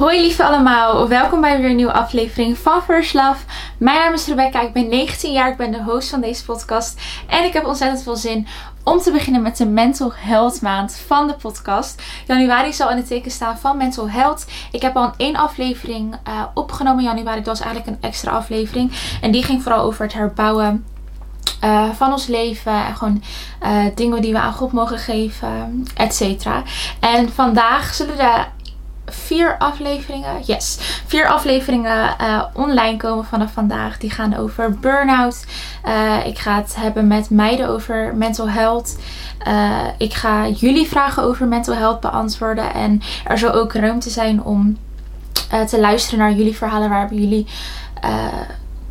Hoi lieve allemaal, welkom bij weer een nieuwe aflevering van First Love. Mijn naam is Rebecca, ik ben 19 jaar, ik ben de host van deze podcast. En ik heb ontzettend veel zin om te beginnen met de Mental Health maand van de podcast. Januari zal in het teken staan van Mental Health. Ik heb al één aflevering uh, opgenomen in januari, dat was eigenlijk een extra aflevering. En die ging vooral over het herbouwen uh, van ons leven. En gewoon uh, dingen die we aan God mogen geven, et cetera. En vandaag zullen we vier afleveringen, yes, vier afleveringen uh, online komen vanaf vandaag. Die gaan over burn-out. Uh, ik ga het hebben met meiden over mental health. Uh, ik ga jullie vragen over mental health beantwoorden. En er zal ook ruimte zijn om te luisteren naar jullie verhalen. Waar jullie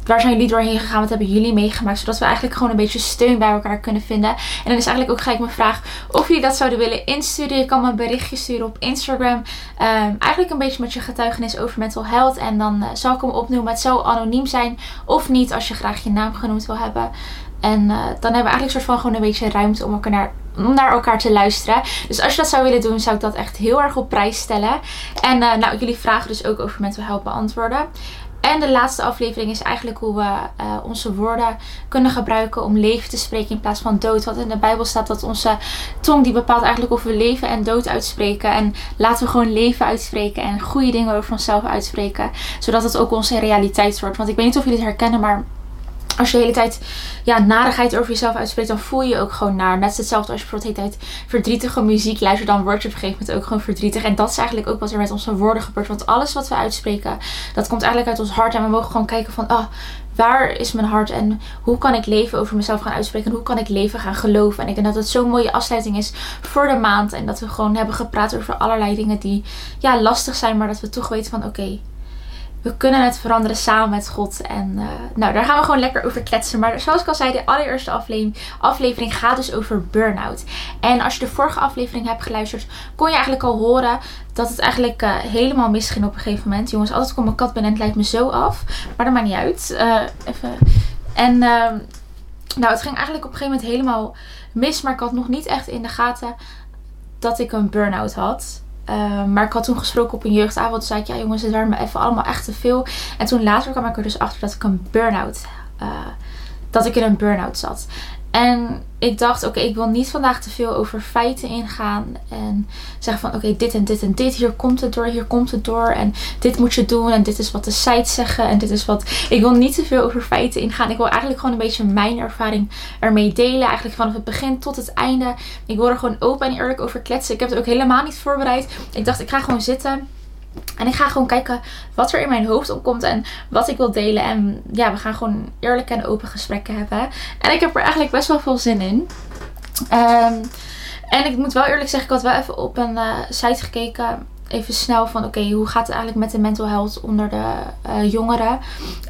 waar zijn jullie doorheen gegaan? Wat hebben jullie meegemaakt? Zodat we eigenlijk gewoon een beetje steun bij elkaar kunnen vinden. En dan is eigenlijk ook gelijk mijn vraag of jullie dat zouden willen insturen. Je kan me een berichtje sturen op Instagram. Um, eigenlijk een beetje met je getuigenis over mental health. En dan uh, zal ik hem opnoemen. Het zou anoniem zijn of niet als je graag je naam genoemd wil hebben. En uh, dan hebben we eigenlijk soort van gewoon een beetje ruimte om elkaar naar, om naar elkaar te luisteren. Dus als je dat zou willen doen, zou ik dat echt heel erg op prijs stellen. En uh, nou, jullie vragen dus ook over mental health beantwoorden. En de laatste aflevering is eigenlijk hoe we uh, onze woorden kunnen gebruiken om leven te spreken in plaats van dood. Want in de Bijbel staat dat onze tong die bepaalt eigenlijk of we leven en dood uitspreken. En laten we gewoon leven uitspreken en goede dingen over onszelf uitspreken. Zodat het ook onze realiteit wordt. Want ik weet niet of jullie het herkennen, maar als je de hele tijd ja, narigheid over jezelf uitspreekt, dan voel je je ook gewoon naar. Net hetzelfde als je bijvoorbeeld de hele tijd verdrietige muziek luistert, dan word je op een gegeven moment ook gewoon verdrietig. En dat is eigenlijk ook wat er met onze woorden gebeurt. Want alles wat we uitspreken, dat komt eigenlijk uit ons hart. En we mogen gewoon kijken van, oh, waar is mijn hart en hoe kan ik leven over mezelf gaan uitspreken en hoe kan ik leven gaan geloven. En ik denk dat het zo'n mooie afsluiting is voor de maand en dat we gewoon hebben gepraat over allerlei dingen die ja, lastig zijn, maar dat we toch weten van oké, we kunnen het veranderen samen met God. En uh, nou, daar gaan we gewoon lekker over kletsen. Maar zoals ik al zei, de allereerste aflevering, aflevering gaat dus over burn-out. En als je de vorige aflevering hebt geluisterd, kon je eigenlijk al horen dat het eigenlijk uh, helemaal misging op een gegeven moment. Jongens, altijd komt mijn kat binnen en het lijkt me zo af. Maar dat maakt niet uit. Uh, even. En uh, nou, het ging eigenlijk op een gegeven moment helemaal mis. Maar ik had nog niet echt in de gaten dat ik een burn-out had. Uh, maar ik had toen gesproken op een jeugdavond. Toen zei ik, ja jongens, het waren me even allemaal echt te veel. En toen later kwam ik er dus achter dat ik een burn-out... Uh, dat ik in een burn-out zat. En ik dacht, oké, ik wil niet vandaag te veel over feiten ingaan. En zeggen van, oké, dit en dit en dit. Hier komt het door, hier komt het door. En dit moet je doen. En dit is wat de sites zeggen. En dit is wat... Ik wil niet te veel over feiten ingaan. Ik wil eigenlijk gewoon een beetje mijn ervaring ermee delen. Eigenlijk vanaf het begin tot het einde. Ik wil er gewoon open en eerlijk over kletsen. Ik heb het ook helemaal niet voorbereid. Ik dacht, ik ga gewoon zitten. En ik ga gewoon kijken wat er in mijn hoofd opkomt en wat ik wil delen. En ja, we gaan gewoon eerlijke en open gesprekken hebben. En ik heb er eigenlijk best wel veel zin in. Um, en ik moet wel eerlijk zeggen, ik had wel even op een uh, site gekeken even snel van oké, hoe gaat het eigenlijk met de mental health onder de uh, jongeren?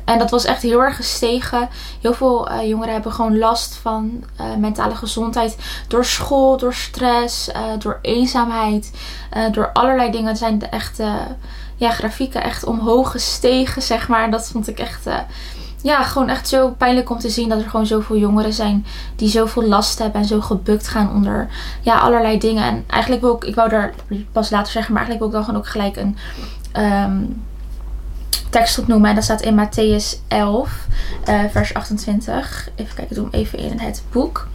En dat was echt heel erg gestegen. Heel veel uh, jongeren hebben gewoon last van uh, mentale gezondheid door school, door stress, door eenzaamheid, door allerlei dingen. Er zijn echt ja, grafieken echt omhoog gestegen, zeg maar. Dat vond ik echt ja, gewoon echt zo pijnlijk om te zien dat er gewoon zoveel jongeren zijn die zoveel last hebben en zo gebukt gaan onder ja, allerlei dingen. En eigenlijk wil ik, ik wou daar pas later zeggen, maar eigenlijk wil ik dan gewoon ook gelijk een um, tekst opnoemen. En dat staat in Matthäus 11, uh, vers 28. Even kijken, ik doe hem even in het boek.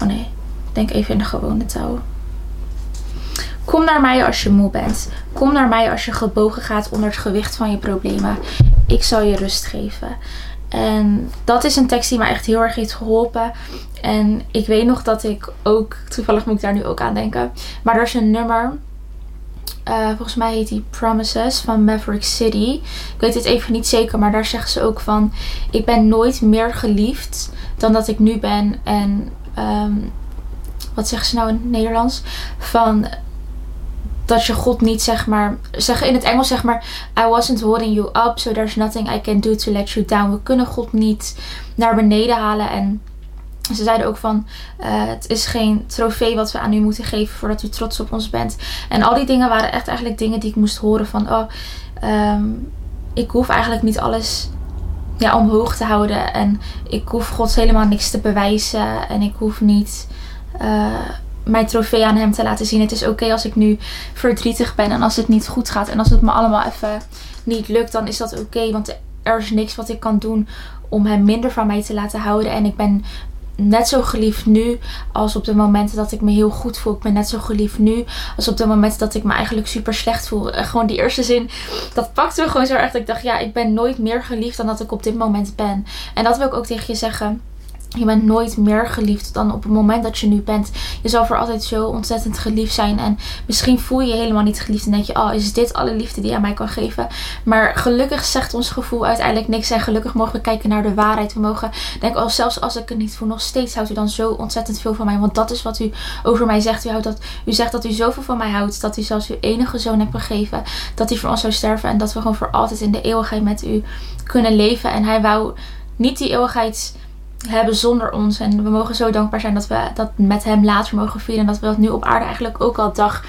Oh nee, denk even in de gewone taal. Kom naar mij als je moe bent. Kom naar mij als je gebogen gaat onder het gewicht van je problemen. Ik zal je rust geven. En dat is een tekst die mij echt heel erg heeft geholpen. En ik weet nog dat ik ook, toevallig moet ik daar nu ook aan denken. Maar er is een nummer. Uh, volgens mij heet die Promises van Maverick City. Ik weet het even niet zeker, maar daar zeggen ze ook van: Ik ben nooit meer geliefd dan dat ik nu ben. En um, wat zeggen ze nou in het Nederlands? Van dat je God niet zeg maar, zeg in het Engels zeg maar, I wasn't holding you up, so there's nothing I can do to let you down. We kunnen God niet naar beneden halen en ze zeiden ook van, uh, het is geen trofee wat we aan u moeten geven voordat u trots op ons bent. En al die dingen waren echt eigenlijk dingen die ik moest horen van, oh, um, ik hoef eigenlijk niet alles ja, omhoog te houden. En ik hoef God helemaal niks te bewijzen. En ik hoef niet... Uh, mijn trofee aan hem te laten zien. Het is oké als ik nu verdrietig ben en als het niet goed gaat. En als het me allemaal even niet lukt, dan is dat oké. want er is niks wat ik kan doen om hem minder van mij te laten houden. En ik ben net zo geliefd nu als op de momenten dat ik me heel goed voel. Ik ben net zo geliefd nu als op de momenten dat ik me eigenlijk super slecht voel. En gewoon die eerste zin, dat pakte me gewoon zo erg dat ik dacht, ja, ik ben nooit meer geliefd dan dat ik op dit moment ben. En dat wil ik ook tegen je zeggen. Je bent nooit meer geliefd dan op het moment dat je nu bent. Je zal voor altijd zo ontzettend geliefd zijn. En misschien voel je je helemaal niet geliefd. En denk je, oh, is dit alle liefde die je aan mij kan geven? Maar gelukkig zegt ons gevoel uiteindelijk niks. En gelukkig mogen we kijken naar de waarheid. We mogen denken, oh, zelfs als ik het niet voel, nog steeds houdt u dan zo ontzettend veel van mij. Want dat is wat u over mij zegt. U, houdt dat, u zegt dat u zoveel van mij houdt. Dat u zelfs uw enige zoon hebt gegeven. Dat hij voor ons zou sterven. En dat we gewoon voor altijd in de eeuwigheid met u kunnen leven. En hij wou niet die eeuwigheid hebben zonder ons. En we mogen zo dankbaar zijn dat we dat met hem later mogen vieren. En dat we dat nu op aarde eigenlijk ook al dag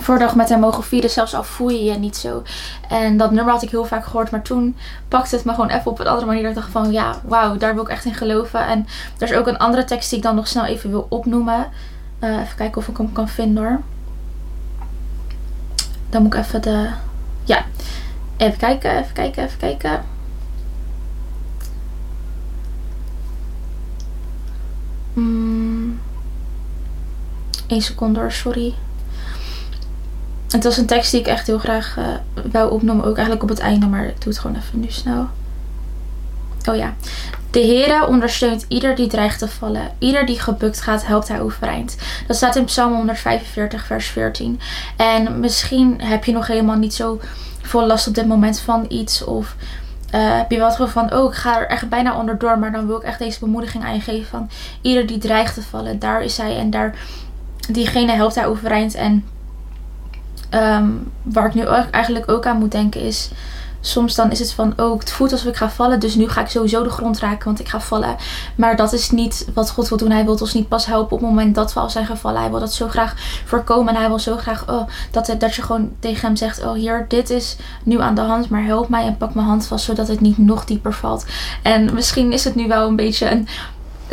voor dag met hem mogen vieren. Zelfs al voel je je niet zo. En dat nummer had ik heel vaak gehoord. Maar toen pakte het me gewoon even op een andere manier. Dat ik dacht van ja, wauw, daar wil ik echt in geloven. En er is ook een andere tekst die ik dan nog snel even wil opnoemen. Uh, even kijken of ik hem kan vinden hoor. Dan moet ik even de... Ja, even kijken, even kijken, even kijken. Eén seconde sorry. Het was een tekst die ik echt heel graag uh, wou opnoemen. Ook eigenlijk op het einde, maar ik doe het gewoon even nu snel. Oh ja. De Heere ondersteunt ieder die dreigt te vallen. Ieder die gebukt gaat, helpt hij overeind. Dat staat in Psalm 145, vers 14. En misschien heb je nog helemaal niet zo veel last op dit moment van iets. Of uh, heb je gevoel van, oh, ik ga er echt bijna onderdoor. Maar dan wil ik echt deze bemoediging aan je geven van, ieder die dreigt te vallen, daar is hij. En daar, diegene helpt hij overeind. En um, waar ik nu eigenlijk ook aan moet denken is soms dan is het van, oh, het voelt alsof ik ga vallen. Dus nu ga ik sowieso de grond raken, want ik ga vallen. Maar dat is niet wat God wil doen. Hij wil ons niet pas helpen op het moment dat we al zijn gevallen. Hij wil dat zo graag voorkomen. En hij wil zo graag oh, dat, dat je gewoon tegen hem zegt, oh hier, dit is nu aan de hand. Maar help mij en pak mijn hand vast, zodat het niet nog dieper valt. En misschien is het nu wel een beetje een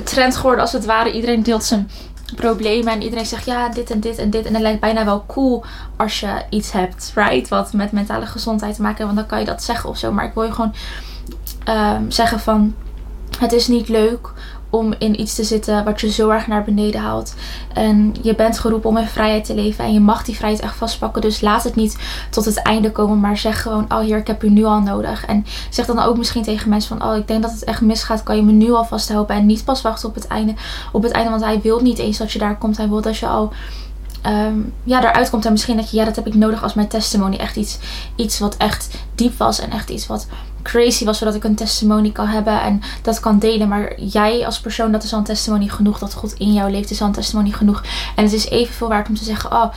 trend geworden als het ware. Iedereen deelt zijn problemen. En iedereen zegt ja, dit en dit en dit. En het lijkt bijna wel cool als je iets hebt, right? Wat met mentale gezondheid te maken heeft. Want dan kan je dat zeggen of zo. Maar ik wil je gewoon um, zeggen van... Het is niet leuk om in iets te zitten wat je zo erg naar beneden haalt. En je bent geroepen om in vrijheid te leven. En je mag die vrijheid echt vastpakken. Dus laat het niet tot het einde komen. Maar zeg gewoon, oh hier, ik heb u nu al nodig. En zeg dan ook misschien tegen mensen van, oh ik denk dat het echt misgaat. Kan je me nu al vasthelpen. En niet pas wachten op het einde. Op het einde, want hij wil niet eens dat je daar komt. Hij wil dat je al um, ja, eruit komt. En misschien dat je, ja, dat heb ik nodig als mijn testimony. Echt iets, iets wat echt diep was. En echt iets wat crazy was. Zodat ik een testimony kan hebben en dat kan delen. Maar jij als persoon, dat is al een testimony genoeg. Dat God in jou leeft, is al een testimony genoeg. En het is evenveel waard om te zeggen, oh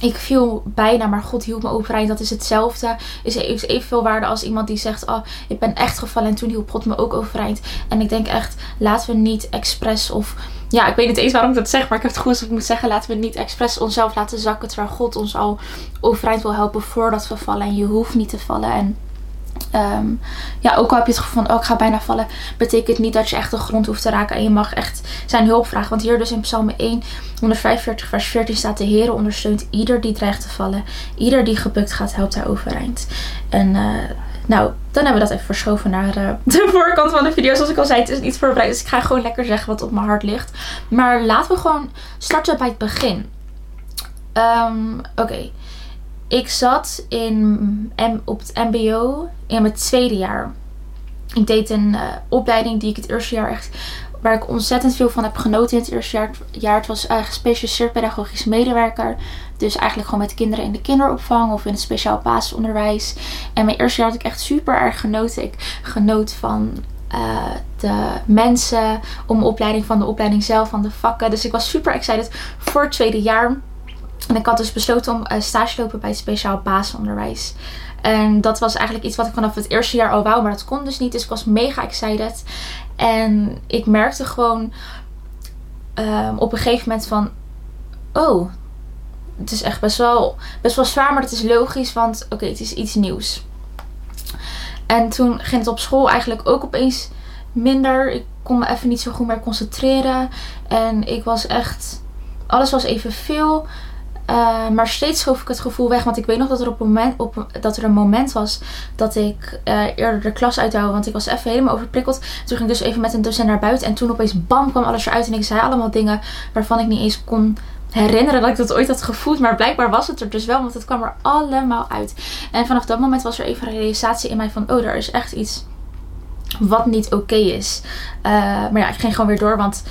ik viel bijna, maar God hielp me overeind. Dat is hetzelfde. Is evenveel waarde als iemand die zegt: Oh, ik ben echt gevallen en toen hielp God me ook overeind. En ik denk echt, laten we niet expres of. Ja, ik weet niet eens waarom ik dat zeg, maar ik heb het goed als ik moet zeggen. Laten we niet expres onszelf laten zakken. Terwijl God ons al overeind wil helpen voordat we vallen. En je hoeft niet te vallen. En Um, ja, ook al heb je het gevoel van, oh, ik ga bijna vallen, betekent niet dat je echt de grond hoeft te raken. En je mag echt zijn hulp vragen. Want hier dus in Psalm 1, 145 vers 14 staat, de Heer ondersteunt ieder die dreigt te vallen. Ieder die gebukt gaat, helpt hij overeind. En uh, nou, dan hebben we dat even verschoven naar uh, de voorkant van de video. Zoals ik al zei, het is niet voorbereid. Dus ik ga gewoon lekker zeggen wat op mijn hart ligt. Maar laten we gewoon starten bij het begin. Um, Oké. Ik zat in, op het MBO in mijn tweede jaar. Ik deed een uh, opleiding die ik het eerste jaar echt. Waar ik ontzettend veel van heb genoten in het eerste jaar. het was eigenlijk gespecialiseerd pedagogisch medewerker. Dus eigenlijk gewoon met kinderen in de kinderopvang of in het speciaal basisonderwijs. En mijn eerste jaar had ik echt super erg genoten. Ik genoot van uh, de mensen, om opleiding van de opleiding zelf, van de vakken. Dus ik was super excited voor het tweede jaar. En ik had dus besloten om uh, stage te lopen bij het speciaal basisonderwijs. En dat was eigenlijk iets wat ik vanaf het eerste jaar al wou, maar dat kon dus niet. Dus ik was mega excited. En ik merkte gewoon um, op een gegeven moment van... Oh, het is echt best wel, best wel zwaar, maar het is logisch, want oké, het is iets nieuws. En toen ging het op school eigenlijk ook opeens minder. Ik kon me even niet zo goed meer concentreren. En ik was echt alles was even veel. Uh, maar steeds schoof ik het gevoel weg. Want ik weet nog dat er, op moment, op, dat er een moment was dat ik uh, eerder de klas uithouden. Want ik was even helemaal overprikkeld. Toen ging ik dus even met een docent naar buiten. En toen opeens bam kwam alles eruit. En ik zei allemaal dingen waarvan ik niet eens kon herinneren dat ik dat ooit had gevoeld. Maar blijkbaar was het er dus wel. Want het kwam er allemaal uit. En vanaf dat moment was er even een realisatie in mij van... Oh, er is echt iets wat niet oké is. Uh, maar ja, ik ging gewoon weer door. Want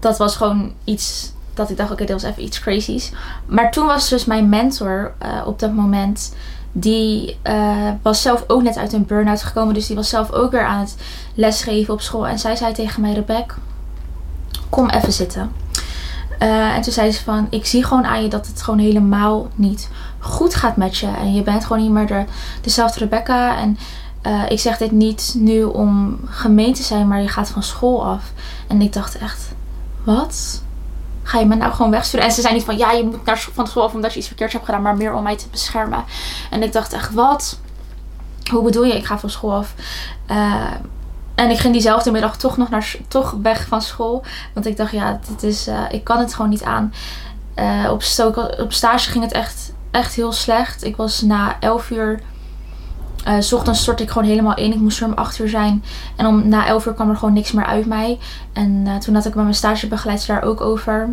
dat was gewoon iets dat ik dacht, oké, dit was even iets crazy's. Maar toen was dus mijn mentor uh, op dat moment. Die uh, was zelf ook net uit een burn-out gekomen. Dus die was zelf ook weer aan het lesgeven op school. En zij zei tegen mij, Rebecca, kom even zitten. Uh, en toen zei ze van, ik zie gewoon aan je dat het gewoon helemaal niet goed gaat met je. En je bent gewoon niet meer de, dezelfde Rebecca. En ik zeg dit niet nu om gemeen te zijn, maar je gaat van school af. En ik dacht echt, wat? Ga je me nou gewoon wegsturen? En ze zei niet van, ja, je moet naar van school af omdat je iets verkeerds hebt gedaan, maar meer om mij te beschermen. En ik dacht echt, wat? Hoe bedoel je, ik ga van school af? Uh, en ik ging diezelfde middag toch nog naar, toch weg van school. Want ik dacht, ja, dit is, uh, ik kan het gewoon niet aan. Uh, op, op stage ging het echt, echt heel slecht. Ik was na 11 uur uh, ochtends stortte ik gewoon helemaal in. Ik moest er om 8 uur zijn. En om, na 11 uur kwam er gewoon niks meer uit mij. En uh, toen had ik met mijn stagebegeleidster daar ook over.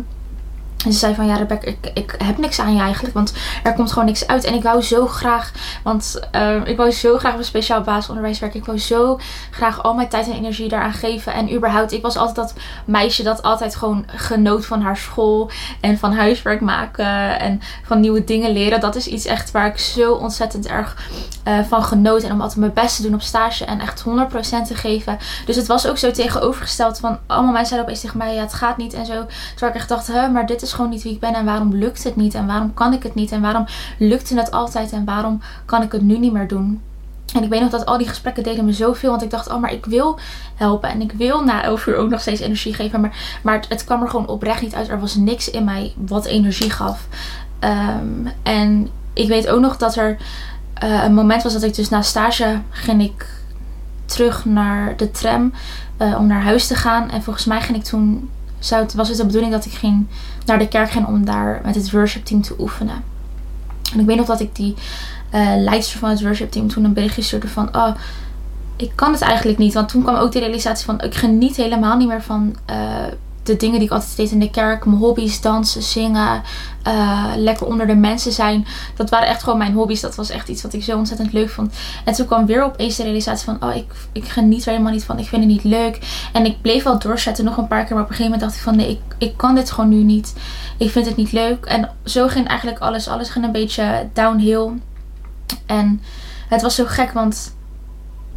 En ze zei van ja Rebecca, ik, ik heb niks aan je eigenlijk. Want er komt gewoon niks uit. En ik wou zo graag, want uh, ik wou zo graag op een speciaal basisonderwijs werken. Ik wou zo graag al mijn tijd en energie daaraan geven. En überhaupt, ik was altijd dat meisje dat altijd gewoon genoot van haar school. En van huiswerk maken. En van nieuwe dingen leren. Dat is iets echt waar ik zo ontzettend erg uh, van genoot. En om altijd mijn best te doen op stage. En echt 100% te geven. Dus het was ook zo tegenovergesteld van allemaal mensen zeiden opeens tegen mij. Ja het gaat niet en zo. Terwijl ik echt dacht, hè, maar dit is gewoon niet wie ik ben en waarom lukt het niet en waarom kan ik het niet en waarom lukte het altijd en waarom kan ik het nu niet meer doen. En ik weet nog dat al die gesprekken deden me zoveel. Want ik dacht, oh, maar ik wil helpen. En ik wil na elf uur ook nog steeds energie geven. Maar, maar het, kwam er gewoon oprecht niet uit. Er was niks in mij wat energie gaf. Um, en ik weet ook nog dat er uh, een moment was dat ik dus na stage ging ik terug naar de tram. Uh, om naar huis te gaan. En volgens mij ging ik toen zou het, was het de bedoeling dat ik ging naar de kerk ging om daar met het worship team te oefenen. En ik weet nog dat ik die uh, leidster van het worship team toen een berichtje stuurde van... Oh, ik kan het eigenlijk niet. Want toen kwam ook de realisatie van... Ik geniet helemaal niet meer van... Uh, de dingen die ik altijd deed in de kerk. Mijn hobby's, dansen, zingen. Uh, lekker onder de mensen zijn. Dat waren echt gewoon mijn hobby's. Dat was echt iets wat ik zo ontzettend leuk vond. En toen kwam weer opeens de realisatie van... Oh, ik, ik geniet er helemaal niet van. Ik vind het niet leuk. En ik bleef wel doorzetten nog een paar keer. Maar op een gegeven moment dacht ik van... Nee, ik, ik kan dit gewoon nu niet. Ik vind het niet leuk. En zo ging eigenlijk alles. Alles ging een beetje downhill. En het was zo gek, want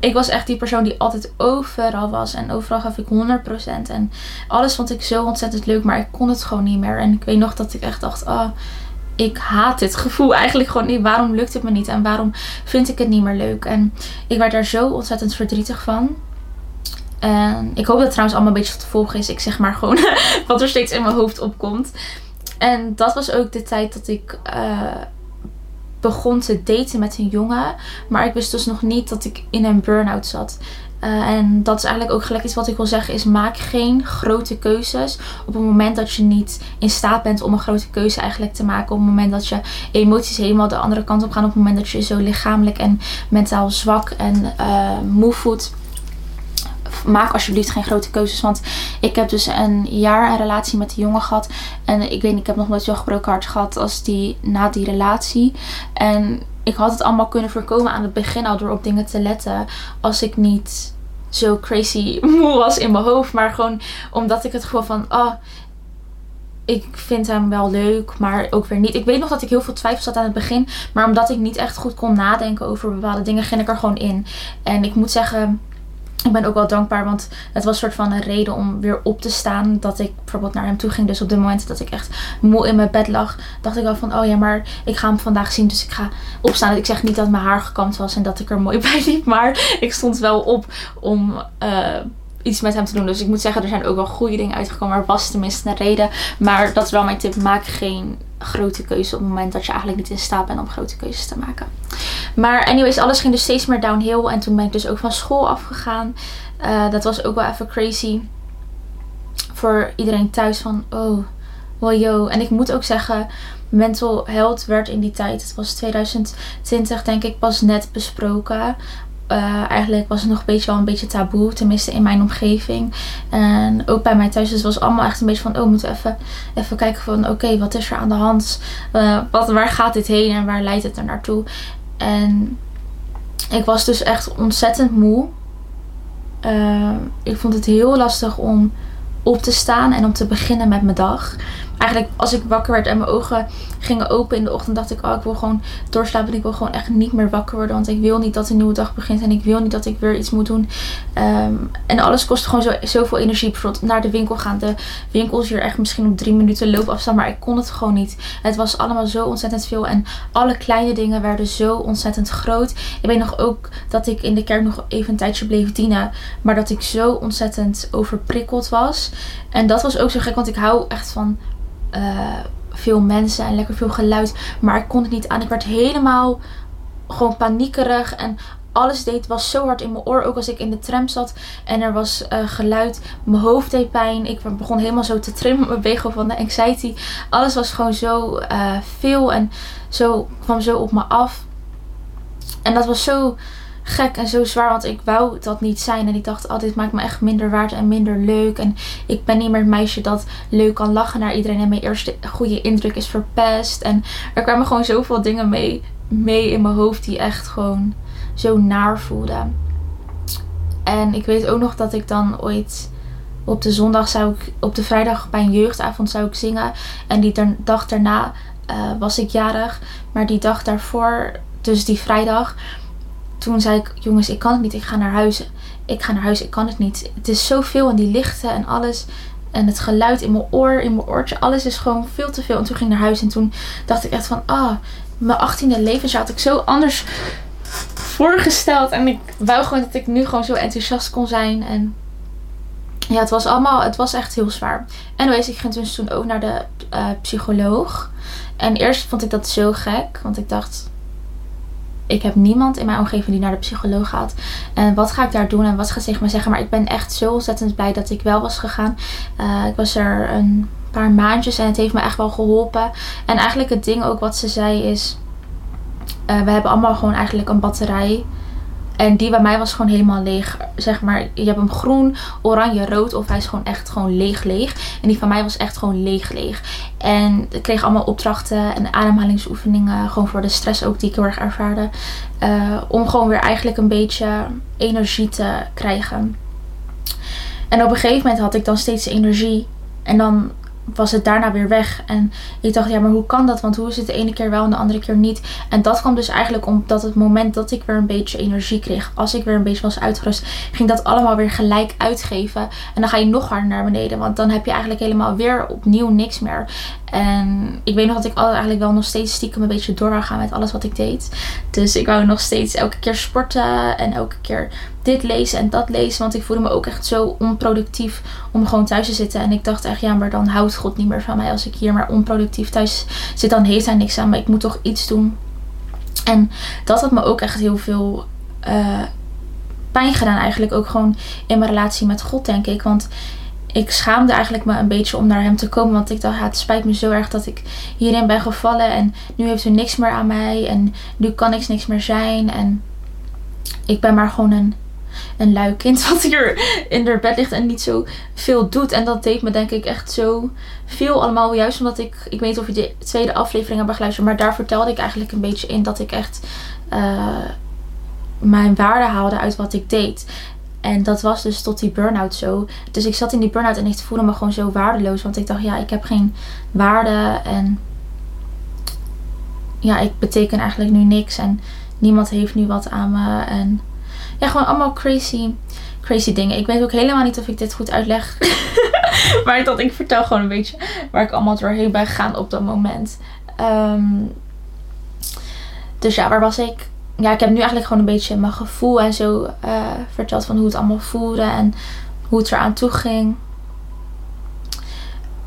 ik was echt die persoon die altijd overal was. En overal gaf ik 100%. En alles vond ik zo ontzettend leuk, maar ik kon het gewoon niet meer. En ik weet nog dat ik echt dacht, oh, ik haat dit gevoel eigenlijk gewoon niet. Waarom lukt het me niet? En waarom vind ik het niet meer leuk? En ik werd daar zo ontzettend verdrietig van. En ik hoop dat het trouwens allemaal een beetje te volgen is. Ik zeg maar gewoon wat er steeds in mijn hoofd opkomt. En dat was ook de tijd dat ik... Uh, begon te daten met een jongen. Maar ik wist dus nog niet dat ik in een burn-out zat. Uh, en dat is eigenlijk ook gelijk iets wat ik wil zeggen is maak geen grote keuzes op het moment dat je niet in staat bent om een grote keuze eigenlijk te maken. Op het moment dat je emoties helemaal de andere kant op gaan. Op het moment dat je zo lichamelijk en mentaal zwak en uh, moe voelt maak alsjeblieft geen grote keuzes. Want ik heb dus een jaar een relatie met die jongen gehad. En ik weet niet, ik heb nog nooit zo'n gebroken hart gehad als die na die relatie. En ik had het allemaal kunnen voorkomen aan het begin al door op dingen te letten. Als ik niet zo crazy moe was in mijn hoofd. Maar gewoon omdat ik het gewoon van, oh, ik vind hem wel leuk, maar ook weer niet. Ik weet nog dat ik heel veel twijfels had aan het begin. Maar omdat ik niet echt goed kon nadenken over bepaalde dingen, ging ik er gewoon in. En ik moet zeggen, ik ben ook wel dankbaar, want het was een soort van een reden om weer op te staan. Dat ik bijvoorbeeld naar hem toe ging. Dus op de momenten dat ik echt moe in mijn bed lag, dacht ik wel van, oh ja, maar ik ga hem vandaag zien. Dus ik ga opstaan. Ik zeg niet dat mijn haar gekamd was en dat ik er mooi bij liep. Maar ik stond wel op om... Uh, iets met hem te doen. Dus ik moet zeggen, er zijn ook wel goede dingen uitgekomen. Er was tenminste een reden. Maar dat is wel mijn tip. Maak geen grote keuze op het moment dat je eigenlijk niet in staat bent om grote keuzes te maken. Maar anyways, alles ging dus steeds meer downhill. En toen ben ik dus ook van school afgegaan. Uh, dat was ook wel even crazy. Voor iedereen thuis van, oh, well yo. En ik moet ook zeggen, mental health werd in die tijd, het was 2020 denk ik, pas net besproken. Uh, eigenlijk was het nog een beetje wel een beetje taboe, tenminste in mijn omgeving. En ook bij mij thuis. Dus was allemaal echt een beetje van, oh, we moeten even, even kijken van, oké, wat is er aan de hand? Uh, wat, waar gaat dit heen en waar leidt het er naartoe? En ik was dus echt ontzettend moe. Uh, ik vond het heel lastig om op te staan en om te beginnen met mijn dag eigenlijk als ik wakker werd en mijn ogen gingen open in de ochtend, dacht ik, oh, ik wil gewoon doorslapen. En ik wil gewoon echt niet meer wakker worden. Want ik wil niet dat een nieuwe dag begint. En ik wil niet dat ik weer iets moet doen. Ehm, en alles kost gewoon zo, zoveel energie. Bijvoorbeeld naar de winkel gaan. De winkels hier echt misschien op drie minuten loopafstand. Maar ik kon het gewoon niet. Het was allemaal zo ontzettend veel. En alle kleine dingen werden zo ontzettend groot. Ik weet nog ook dat ik in de kerk nog even een tijdje bleef dienen. Maar dat ik zo ontzettend overprikkeld was. En dat was ook zo gek. Want ik hou echt van uh, veel mensen en lekker veel geluid. Maar ik kon het niet aan. Ik werd helemaal gewoon paniekerig. En alles deed was zo hard in mijn oor. Ook als ik in de tram zat en er was uh, geluid. Mijn hoofd deed pijn. Ik begon helemaal zo te trimmen mijn been van de anxiety. Alles was gewoon zo uh, veel en zo kwam zo op me af. En dat was zo gek en zo zwaar. Want ik wou dat niet zijn. En ik dacht, oh, dit maakt me echt minder waard en minder leuk. En ik ben niet meer het meisje dat leuk kan lachen naar iedereen. En mijn eerste goede indruk is verpest. En er kwamen gewoon zoveel dingen mee, mee in mijn hoofd die echt gewoon zo naar voelden. En ik weet ook nog dat ik dan ooit op de zondag zou ik, op de vrijdag bij een jeugdavond zou ik zingen. En die dag daarna uh, was ik jarig. Maar die dag daarvoor, dus die vrijdag, toen zei ik, jongens, ik kan het niet. Ik ga naar huis. Ik ga naar huis. Ik kan het niet. Het is zoveel en die lichten en alles. En het geluid in mijn oor, in mijn oortje. Alles is gewoon veel te veel. En toen ging ik naar huis. En toen dacht ik echt van, ah, mijn 18e levensjaar had ik zo anders voorgesteld. En ik wou gewoon dat ik nu gewoon zo enthousiast kon zijn. En ja, het was allemaal, het was echt heel zwaar. Wees, ik ging dus toen ook naar de uh, psycholoog. En eerst vond ik dat zo gek. Want ik dacht, ik heb niemand in mijn omgeving die naar de psycholoog gaat. En wat ga ik daar doen en wat gaat ze me zeggen? Maar ik ben echt zo ontzettend blij dat ik wel was gegaan. Uh, ik was er een paar maandjes en het heeft me echt wel geholpen. En eigenlijk het ding ook wat ze zei is... Uh, we hebben allemaal gewoon eigenlijk een batterij en die bij mij was gewoon helemaal leeg. Zeg maar, je hebt hem groen, oranje, rood. Of hij is gewoon echt gewoon leeg, leeg. En die van mij was echt gewoon leeg, leeg. En ik kreeg allemaal opdrachten en ademhalingsoefeningen. Gewoon voor de stress ook die ik heel erg ervaarde. Uh, om gewoon weer eigenlijk een beetje energie te krijgen. En op een gegeven moment had ik dan steeds energie. En dan was het daarna weer weg. En ik dacht, ja, maar hoe kan dat? Want hoe is het de ene keer wel en de andere keer niet? En dat kwam dus eigenlijk omdat het moment dat ik weer een beetje energie kreeg, als ik weer een beetje was uitgerust, ging dat allemaal weer gelijk uitgeven. En dan ga je nog harder naar beneden, want dan heb je eigenlijk helemaal weer opnieuw niks meer. En ik weet nog dat ik eigenlijk wel nog steeds stiekem een beetje door gaan met alles wat ik deed. Dus ik wou nog steeds elke keer sporten en elke keer dit lezen en dat lezen. Want ik voelde me ook echt zo onproductief om gewoon thuis te zitten. En ik dacht echt, ja, maar dan houdt God niet meer van mij. Als ik hier maar onproductief thuis zit, dan heeft hij niks aan. Maar ik moet toch iets doen. En dat had me ook echt heel veel uh, pijn gedaan eigenlijk. Ook gewoon in mijn relatie met God, denk ik. Want ik schaamde eigenlijk me een beetje om naar hem te komen. Want ik dacht, het spijt me zo erg dat ik hierin ben gevallen. En nu heeft er niks meer aan mij. En nu kan ik niks meer zijn. En ik ben maar gewoon een, een lui kind wat hier in de bed ligt en niet zo veel doet. En dat deed me denk ik echt zo veel allemaal. Juist omdat ik, ik weet of je de tweede aflevering hebt geluisterd. Maar daar vertelde ik eigenlijk een beetje in dat ik echt... Uh, mijn waarde haalde uit wat ik deed. En dat was dus tot die burn-out zo. Dus ik zat in die burn-out en ik voelde me gewoon zo waardeloos. Want ik dacht, ja, ik heb geen waarde. En ja, ik beteken eigenlijk nu niks. En niemand heeft nu wat aan me. En ja, gewoon allemaal crazy, crazy dingen. Ik weet ook helemaal niet of ik dit goed uitleg. maar ik dacht, ik vertel gewoon een beetje waar ik allemaal doorheen ben gegaan op dat moment. Um, dus ja, waar was ik? ja, ik heb nu eigenlijk gewoon een beetje mijn gevoel en zo uh, verteld van hoe het allemaal voelde en hoe het eraan toe ging.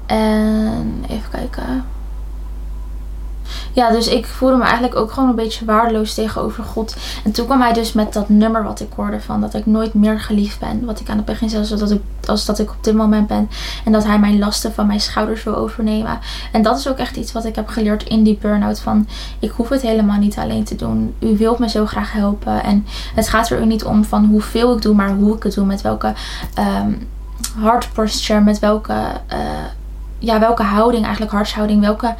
En even kijken. Ja, dus ik voelde me eigenlijk ook gewoon een beetje waardeloos tegenover God. En toen kwam hij dus met dat nummer wat ik hoorde van dat ik nooit meer geliefd ben. Wat ik aan het begin zei, zodat ik, als dat ik op dit moment ben. En dat hij mijn lasten van mijn schouders wil overnemen. En dat is ook echt iets wat ik heb geleerd in die burn-out. Van ik hoef het helemaal niet alleen te doen. U wilt me zo graag helpen. En het gaat er ook niet om van hoeveel ik doe, maar hoe ik het doe. Met welke um, heart posture, met welke... Uh, ja, welke houding, eigenlijk hartshouding, welke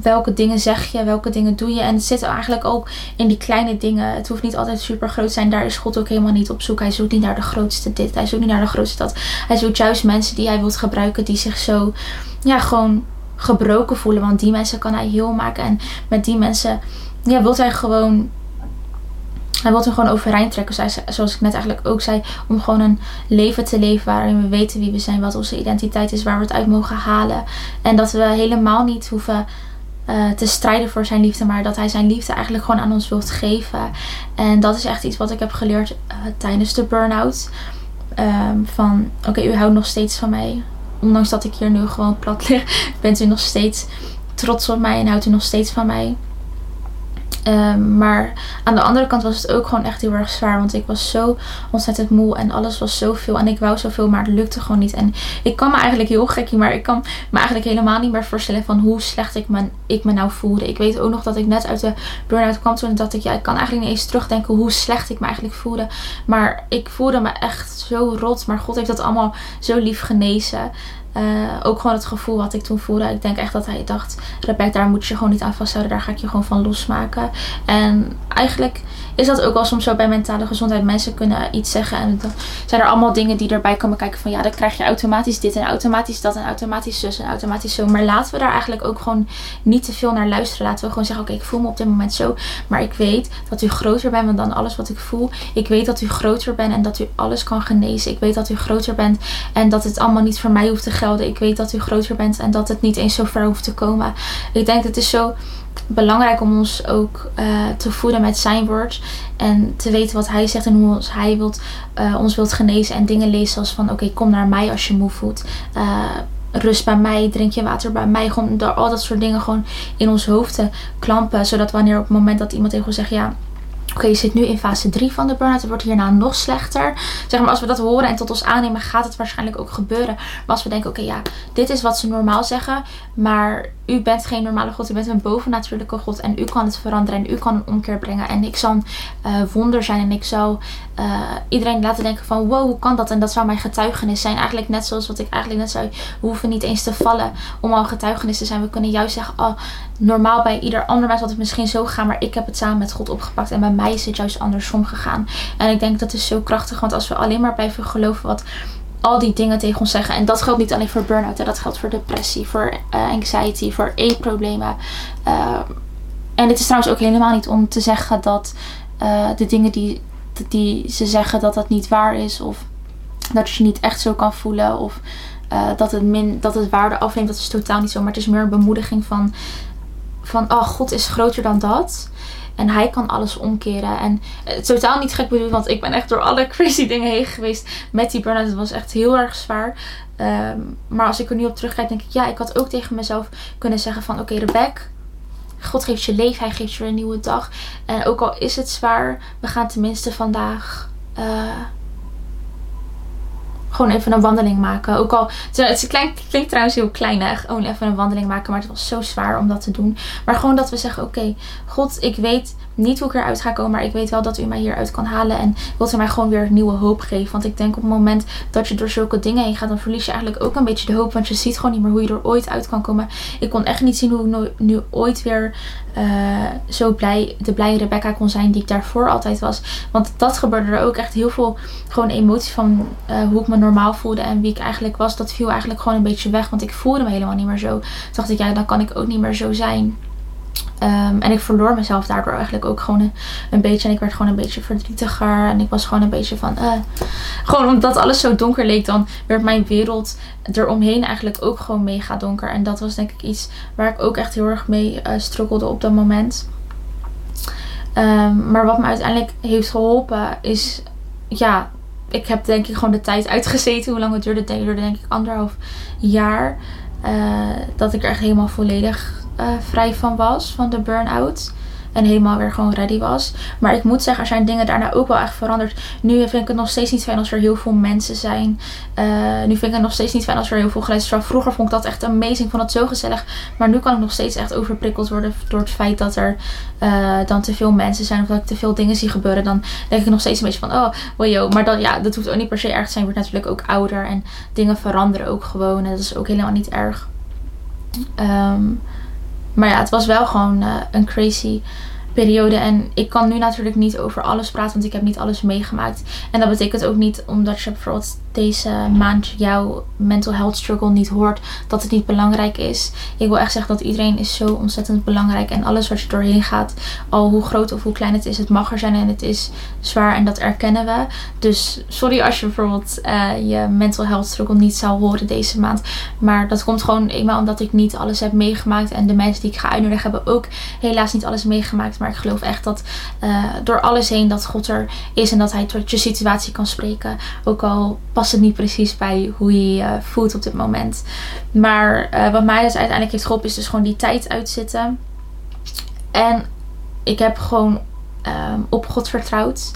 welke dingen zeg je, welke dingen doe je. En het zit eigenlijk ook in die kleine dingen. Het hoeft niet altijd super groot te zijn. Daar is God ook helemaal niet op zoek. Hij zoekt niet naar de grootste dit. Hij zoekt niet naar de grootste dat. Hij zoekt juist mensen die hij wilt gebruiken. Die zich zo, ja, gewoon gebroken voelen. Want die mensen kan hij heel maken. En met die mensen, ja, wil hij gewoon hij wil er gewoon overeind trekken. Zoals ik net eigenlijk ook zei. Om gewoon een leven te leven waarin we weten wie we zijn. Wat onze identiteit is. Waar we het uit mogen halen. En dat we helemaal niet hoeven uh, te strijden voor zijn liefde, maar dat hij zijn liefde eigenlijk gewoon aan ons wilt geven. En dat is echt iets wat ik heb geleerd uh, tijdens de burn-out. Um, van oké, u houdt nog steeds van mij. Ondanks dat ik hier nu gewoon plat lig, bent u nog steeds trots op mij en houdt u nog steeds van mij. Ehm, maar aan de andere kant was het ook gewoon echt heel erg zwaar. Want ik was zo ontzettend moe en alles was zoveel. En ik wou zoveel, maar het lukte gewoon niet. En ik kan me eigenlijk heel gekkie, maar ik kan me eigenlijk helemaal niet meer voorstellen van hoe slecht ik me, ik me nou voelde. Ik weet ook nog dat ik net uit de burn-out kwam toen dacht ik, ja, ik kan eigenlijk niet eens terugdenken hoe slecht ik me eigenlijk voelde. Maar ik voelde me echt zo rot. Maar God heeft dat allemaal zo lief genezen. Uh, ook gewoon het gevoel wat ik toen voelde. Ik denk echt dat hij dacht: Rebecca, daar moet je gewoon niet aan vasthouden. Daar ga ik je gewoon van losmaken. En eigenlijk is dat ook wel soms zo bij mentale gezondheid. Mensen kunnen iets zeggen en dan zijn er allemaal dingen die erbij komen kijken van ja, dan krijg je automatisch dit en automatisch dat en automatisch zus en automatisch zo. Maar laten we daar eigenlijk ook gewoon niet te veel naar luisteren. Laten we gewoon zeggen, oké, ik voel me op dit moment zo. Maar ik weet dat u groter bent dan alles wat ik voel. Ik weet dat u groter bent en dat u alles kan genezen. Ik weet dat u groter bent en dat het allemaal niet voor mij hoeft te Ik weet dat u groter bent en dat het niet eens zo ver hoeft te komen. Ik denk dat het is zo belangrijk om ons ook uh, te voeden met zijn woord. En te weten wat hij zegt en hoe hij wilt, uh, ons wilt genezen. En dingen lezen zoals van oké, kom naar mij als je moe voelt. Uh, rust bij mij, drink je water bij mij. Gewoon door al dat soort dingen gewoon in ons hoofd te klampen. Zodat wanneer op het moment dat iemand tegen ons zegt ja Oké, je zit nu in fase 3 van de burn-out. Het wordt hierna nog slechter. Zeg maar, als we dat horen en tot ons aannemen, gaat het waarschijnlijk ook gebeuren. Maar als we denken, oké, ja, dit is wat ze normaal zeggen. Maar u bent geen normale God. U bent een bovennatuurlijke God. En u kan het veranderen. En u kan een omkeer brengen. En ik zal uh, wonder zijn. En ik zal uh, iedereen laten denken van, wow, hoe kan dat? En dat zou mijn getuigenis zijn. Eigenlijk net zoals wat ik eigenlijk net zei. We hoeven niet eens te vallen om al getuigenis te zijn. We kunnen juist zeggen, oh, normaal bij ieder ander mens had het misschien zo gaan. Maar ik heb het samen met God opgepakt. En bij mij is het juist andersom gegaan. En ik denk dat is zo krachtig. Want als we alleen maar blijven geloven wat al die dingen tegen ons zeggen. En dat geldt niet alleen voor burn-out. Dat geldt voor depressie, voor uh, anxiety, voor eetproblemen. Uh, en het is trouwens ook helemaal niet om te zeggen dat uh, de dingen die, die ze zeggen dat dat niet waar is. Of dat je je niet echt zo kan voelen. Of dat, het min, dat het waarde afneemt. Dat is totaal niet zo. Maar het is meer een bemoediging van, van oh, God is groter dan dat. En hij kan alles omkeren. En het is totaal niet gek bedoeld, want ik ben echt door alle crazy dingen heen geweest met die burn-out. Het was echt heel erg zwaar. Um, maar als ik er nu op terugkijk, denk ik, ja, ik had ook tegen mezelf kunnen zeggen van, oké, okay, Rebecca. God geeft je leven, hij geeft je een nieuwe dag. En ook al is het zwaar, we gaan tenminste vandaag uh, gewoon even een wandeling maken. Ook al, het klinkt, trouwens heel klein, gewoon even een wandeling maken. Maar het was zo zwaar om dat te doen. Maar gewoon dat we zeggen, oké, God, ik weet niet hoe ik eruit ga komen. Maar ik weet wel dat u mij hieruit kan halen. En wilt u mij gewoon weer nieuwe hoop geven. Want ik denk op het moment dat je door zulke dingen heen gaat, dan verlies je eigenlijk ook een beetje de hoop. Want je ziet gewoon niet meer hoe je er ooit uit kan komen. Ik kon echt niet zien hoe ik nu ooit weer uh, zo blij, de blije Rebecca kon zijn die ik daarvoor altijd was. Want dat gebeurde er ook echt heel veel gewoon emoties van uh, hoe ik me normaal voelde en wie ik eigenlijk was. Dat viel eigenlijk gewoon een beetje weg. Want ik voelde me helemaal niet meer zo. Toen dacht ik, ja, dan kan ik ook niet meer zo zijn. Um, en ik verloor mezelf daardoor eigenlijk ook gewoon een, beetje. En ik werd gewoon een beetje verdrietiger. En ik was gewoon een beetje van. Uh, gewoon omdat alles zo donker leek, dan werd mijn wereld eromheen eigenlijk ook gewoon mega donker. En dat was denk ik iets waar ik ook echt heel erg mee uh, struggelde op dat moment. Um, maar wat me uiteindelijk heeft geholpen is. Ja, ik heb denk ik gewoon de tijd uitgezeten. Hoe lang het duurde? Het duurde denk ik anderhalf jaar. Uh, dat ik er echt helemaal volledig vrij van was, van de burn-out. En helemaal weer gewoon ready was. Maar ik moet zeggen, er zijn dingen daarna ook wel echt veranderd. Nu vind ik het nog steeds niet fijn als er heel veel mensen zijn. Uh, nu vind ik het nog steeds niet fijn als er heel veel geluid is. Vroeger vond ik dat echt amazing. Ik vond dat zo gezellig. Maar nu kan ik nog steeds echt overprikkeld worden door het feit dat er uh, dan te veel mensen zijn. Of dat ik te veel dingen zie gebeuren. Dan denk ik nog steeds een beetje van, oh, wow, Maar dan, ja, dat hoeft ook niet per se erg te zijn. Je wordt natuurlijk ook ouder. En dingen veranderen ook gewoon. En dat is ook helemaal niet erg. Um, maar ja, het was wel gewoon uh, een crazy periode. En ik kan nu natuurlijk niet over alles praten, want ik heb niet alles meegemaakt. En dat betekent ook niet omdat je bijvoorbeeld deze maand jouw mental health struggle niet hoort, dat het niet belangrijk is. Ik wil echt zeggen dat iedereen is zo ontzettend belangrijk. En alles wat je doorheen gaat, al hoe groot of hoe klein het is, het mag er zijn en het is zwaar en dat erkennen we. Dus sorry als je bijvoorbeeld uh, je mental health struggle niet zou horen deze maand. Maar dat komt gewoon eenmaal omdat ik niet alles heb meegemaakt. En de mensen die ik ga uitnodigen hebben ook helaas niet alles meegemaakt. Maar ik geloof echt dat uh, door alles heen dat God er is en dat hij tot je situatie kan spreken. Ook al past het niet precies bij hoe je je voelt op dit moment. Maar uh, wat mij dus uiteindelijk heeft geholpen is dus gewoon die tijd uitzitten. En ik heb gewoon um, op God vertrouwd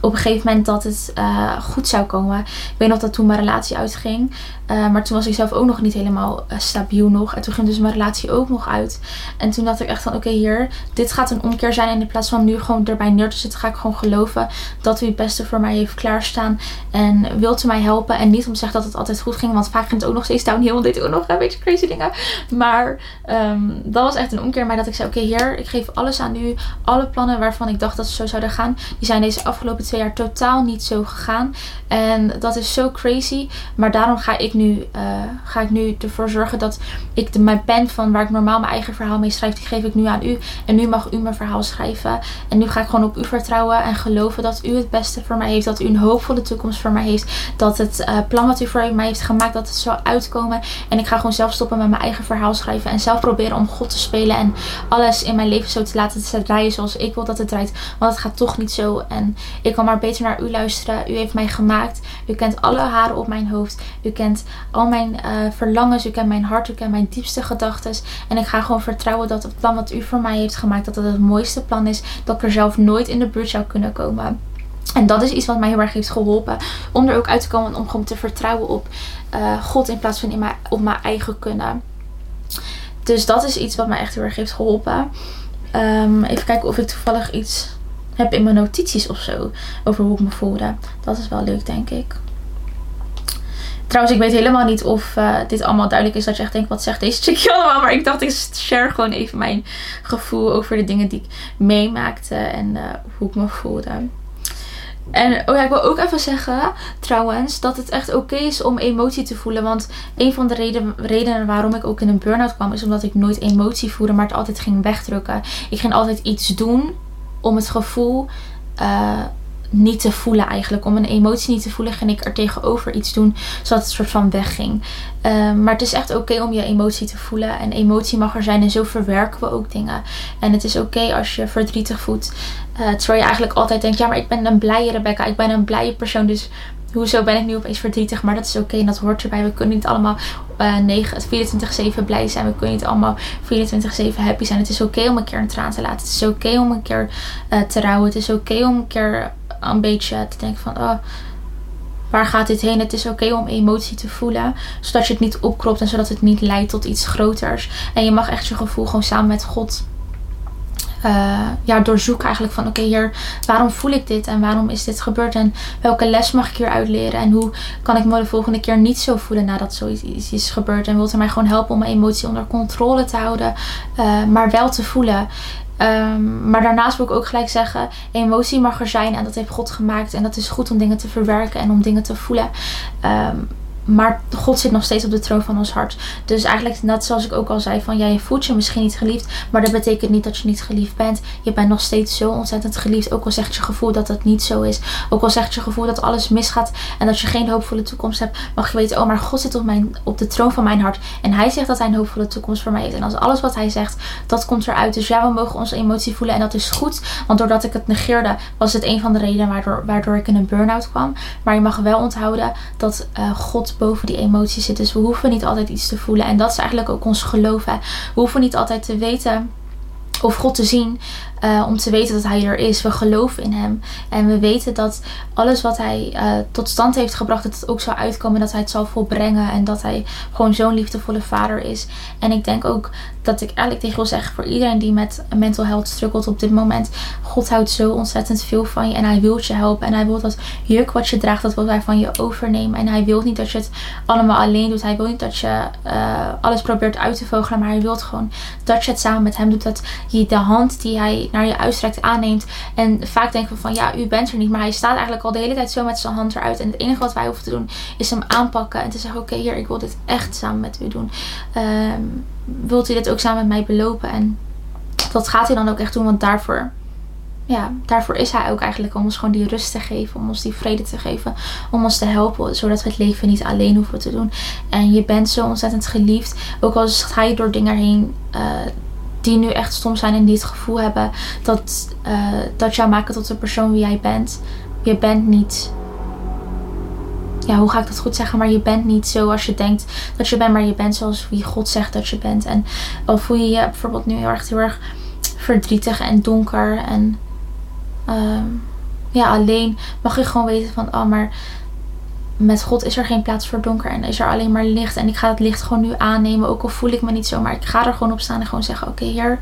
op een gegeven moment dat het uh, goed zou komen. Ik weet nog dat toen mijn relatie uitging. Uh, maar toen was ik zelf ook nog niet helemaal uh, stabiel nog. En toen ging dus mijn relatie ook nog uit. En toen dacht ik echt van oké hier, dit gaat een omkeer zijn. En in plaats van nu gewoon erbij neer te zitten, ga ik gewoon geloven dat u het beste voor mij heeft klaarstaan. En wilt u mij helpen. En niet om te zeggen dat het altijd goed ging. Want vaak ging het ook nog steeds downhill. Want deed ook nog een beetje crazy dingen. Maar um, dat was echt een omkeer. Maar dat ik zei oké heer, ik geef alles aan u. Alle plannen waarvan ik dacht dat ze zo zouden gaan. Die zijn deze afgelopen twee jaar totaal niet zo gegaan. En dat is zo crazy. Maar daarom ga ik nu, uh, ga ik nu ervoor zorgen dat ik de, mijn pen van waar ik normaal mijn eigen verhaal mee schrijf, die geef ik nu aan u. En nu mag u mijn verhaal schrijven. En nu ga ik gewoon op u vertrouwen en geloven dat u het beste voor mij heeft. Dat u een hoopvolle toekomst voor mij heeft. Dat het uh, plan wat u voor mij heeft gemaakt, dat het zal uitkomen. En ik ga gewoon zelf stoppen met mijn eigen verhaal schrijven. En zelf proberen om God te spelen. En alles in mijn leven zo te laten draaien zoals ik wil dat het draait. Want het gaat toch niet zo. En ik kan maar beter naar u luisteren. U heeft mij gemaakt. U kent alle haren op mijn hoofd. U kent al mijn uh, verlangens. U kent mijn hart. U kent mijn diepste gedachten. En ik ga gewoon vertrouwen dat het plan wat u voor mij heeft gemaakt, dat het het mooiste plan is. Dat ik er zelf nooit in de buurt zou kunnen komen. En dat is iets wat mij heel erg heeft geholpen. Om er ook uit te komen. Om gewoon te vertrouwen op uh, God. In plaats van in mijn, op mijn eigen kunnen. Dus dat is iets wat mij echt heel erg heeft geholpen. Um, even kijken of ik toevallig iets heb in mijn notities of zo. Over hoe ik me voelde. Dat is wel leuk, denk ik. Trouwens, ik weet helemaal niet of uh, dit allemaal duidelijk is. Dat je echt denkt, wat zegt deze chickje allemaal? Maar ik dacht, ik share gewoon even mijn gevoel over de dingen die ik meemaakte. En uh, hoe ik me voelde. En oh ja, ik wil ook even zeggen, trouwens, dat het echt oké is om emotie te voelen. Want een van de reden, redenen waarom ik ook in een burn-out kwam, is omdat ik nooit emotie voelde, maar het altijd ging wegdrukken. Ik ging altijd iets doen om het gevoel uh, niet te voelen eigenlijk. Om een emotie niet te voelen ging ik er tegenover iets doen. Zodat het soort van wegging. Uh, maar het is echt oké om je emotie te voelen. En emotie mag er zijn. En zo verwerken we ook dingen. En het is oké als je verdrietig voelt. Uh, terwijl je eigenlijk altijd denkt. Ja maar ik ben een blije Rebecca. Ik ben een blije persoon. Dus hoezo ben ik nu opeens verdrietig? Maar dat is oké en dat hoort erbij. We kunnen niet allemaal uh, 24-7 blij zijn. We kunnen niet allemaal 24-7 happy zijn. Het is oké om een keer een traan te laten. Het is oké om een keer uh, te rouwen. Het is oké om een keer een beetje te denken van... Oh, waar gaat dit heen? Het is oké om emotie te voelen. Zodat je het niet opkropt en zodat het niet leidt tot iets groters. En je mag echt je gevoel gewoon samen met God uh, ja, doorzoeken eigenlijk van oké hier, waarom voel ik dit en waarom is dit gebeurd en welke les mag ik hier uitleren en hoe kan ik me de volgende keer niet zo voelen nadat zoiets is gebeurd en wilt u mij gewoon helpen om mijn emotie onder controle te houden, uh, maar wel te voelen. Um, maar daarnaast wil ik ook gelijk zeggen: emotie mag er zijn en dat heeft God gemaakt. En dat is goed om dingen te verwerken en om dingen te voelen. Um, maar God zit nog steeds op de troon van ons hart. Dus eigenlijk, net zoals ik ook al zei, van jij voelt je misschien niet geliefd. Maar dat betekent niet dat je niet geliefd bent. Je bent nog steeds zo ontzettend geliefd. Ook al zegt je gevoel dat dat niet zo is. Ook al zegt je gevoel dat alles misgaat. En dat je geen hoopvolle toekomst hebt. Mag je weten, oh maar God zit op, mijn, op de troon van mijn hart. En hij zegt dat hij een hoopvolle toekomst voor mij heeft. En als alles wat hij zegt, dat komt eruit. Dus ja, we mogen onze emotie voelen. En dat is goed. Want doordat ik het negeerde, was het een van de redenen waardoor, waardoor ik in een burn-out kwam. Maar je mag wel onthouden dat uh, God boven die emoties zit. Dus we hoeven niet altijd iets te voelen. En dat is eigenlijk ook ons geloof. Hè. We hoeven niet altijd te weten of God te zien uh, om te weten dat Hij er is. We geloven in Hem. En we weten dat alles wat Hij uh, tot stand heeft gebracht, dat het ook zal uitkomen. Dat Hij het zal volbrengen. En dat Hij gewoon zo'n liefdevolle vader is. En ik denk ook dat ik eigenlijk tegen wil zeggen voor iedereen die met mental health struggelt op dit moment. God houdt zo ontzettend veel van je. En Hij wil je helpen. En Hij wil dat juk wat je draagt, dat wil Hij van je overnemen. En Hij wil niet dat je het allemaal alleen doet. Hij wil niet dat je uh, alles probeert uit te vogelen. Maar Hij wil gewoon dat je het samen met Hem doet. Dat je de hand die Hij naar je uitstrekt aanneemt. En vaak denken we van ja, u bent er niet. Maar hij staat eigenlijk al de hele tijd zo met zijn hand eruit. En het enige wat wij hoeven te doen is hem aanpakken. En te zeggen oké hier, ik wil dit echt samen met u doen. Um, wilt u dit ook samen met mij belopen? En dat gaat hij dan ook echt doen. Want daarvoor ja, daarvoor is hij ook eigenlijk om ons gewoon die rust te geven, om ons die vrede te geven, om ons te helpen, zodat we het leven niet alleen hoeven te doen. En je bent zo ontzettend geliefd, ook al ga je door dingen heen uh, die nu echt stom zijn en die het gevoel hebben dat, uh, dat jou maken tot de persoon wie jij bent. Je bent niet. Ja, hoe ga ik dat goed zeggen? Maar je bent niet zoals je denkt dat je bent, maar je bent zoals wie God zegt dat je bent. En al voel je je bijvoorbeeld nu heel erg, heel erg verdrietig en donker en uh, ja, alleen, mag je gewoon weten van, oh, maar met God is er geen plaats voor donker en is er alleen maar licht. En ik ga het licht gewoon nu aannemen, ook al voel ik me niet zo. Maar ik ga er gewoon op staan en gewoon zeggen: Oké, Heer,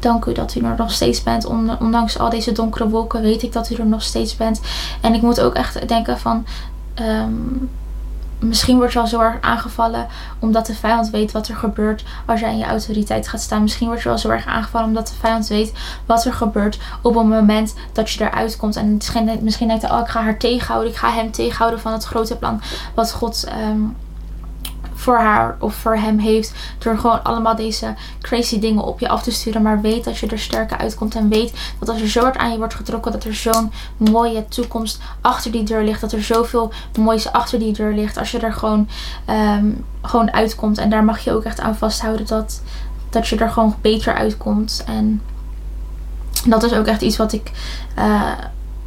dank u dat u er nog steeds bent. Ondanks al deze donkere wolken weet ik dat u er nog steeds bent. En ik moet ook echt denken van. Um, misschien word je wel zo erg aangevallen omdat de vijand weet wat er gebeurt als jij in je autoriteit gaat staan. Misschien word je wel zo erg aangevallen omdat de vijand weet wat er gebeurt op het moment dat je eruit komt. En misschien, denkt hij, oh ik ga haar tegenhouden, ik ga hem tegenhouden van het grote plan wat God... Um, voor haar of voor hem heeft. Door gewoon allemaal deze crazy dingen op je af te sturen. Maar weet dat je er sterker uitkomt. En weet dat als er zo hard aan je wordt getrokken. Dat er zo'n mooie toekomst achter die deur ligt. Dat er zoveel moois achter die deur ligt. Als je er gewoon, um, gewoon uitkomt. En daar mag je ook echt aan vasthouden. Dat, dat je er gewoon beter uitkomt. En dat is ook echt iets wat ik uh,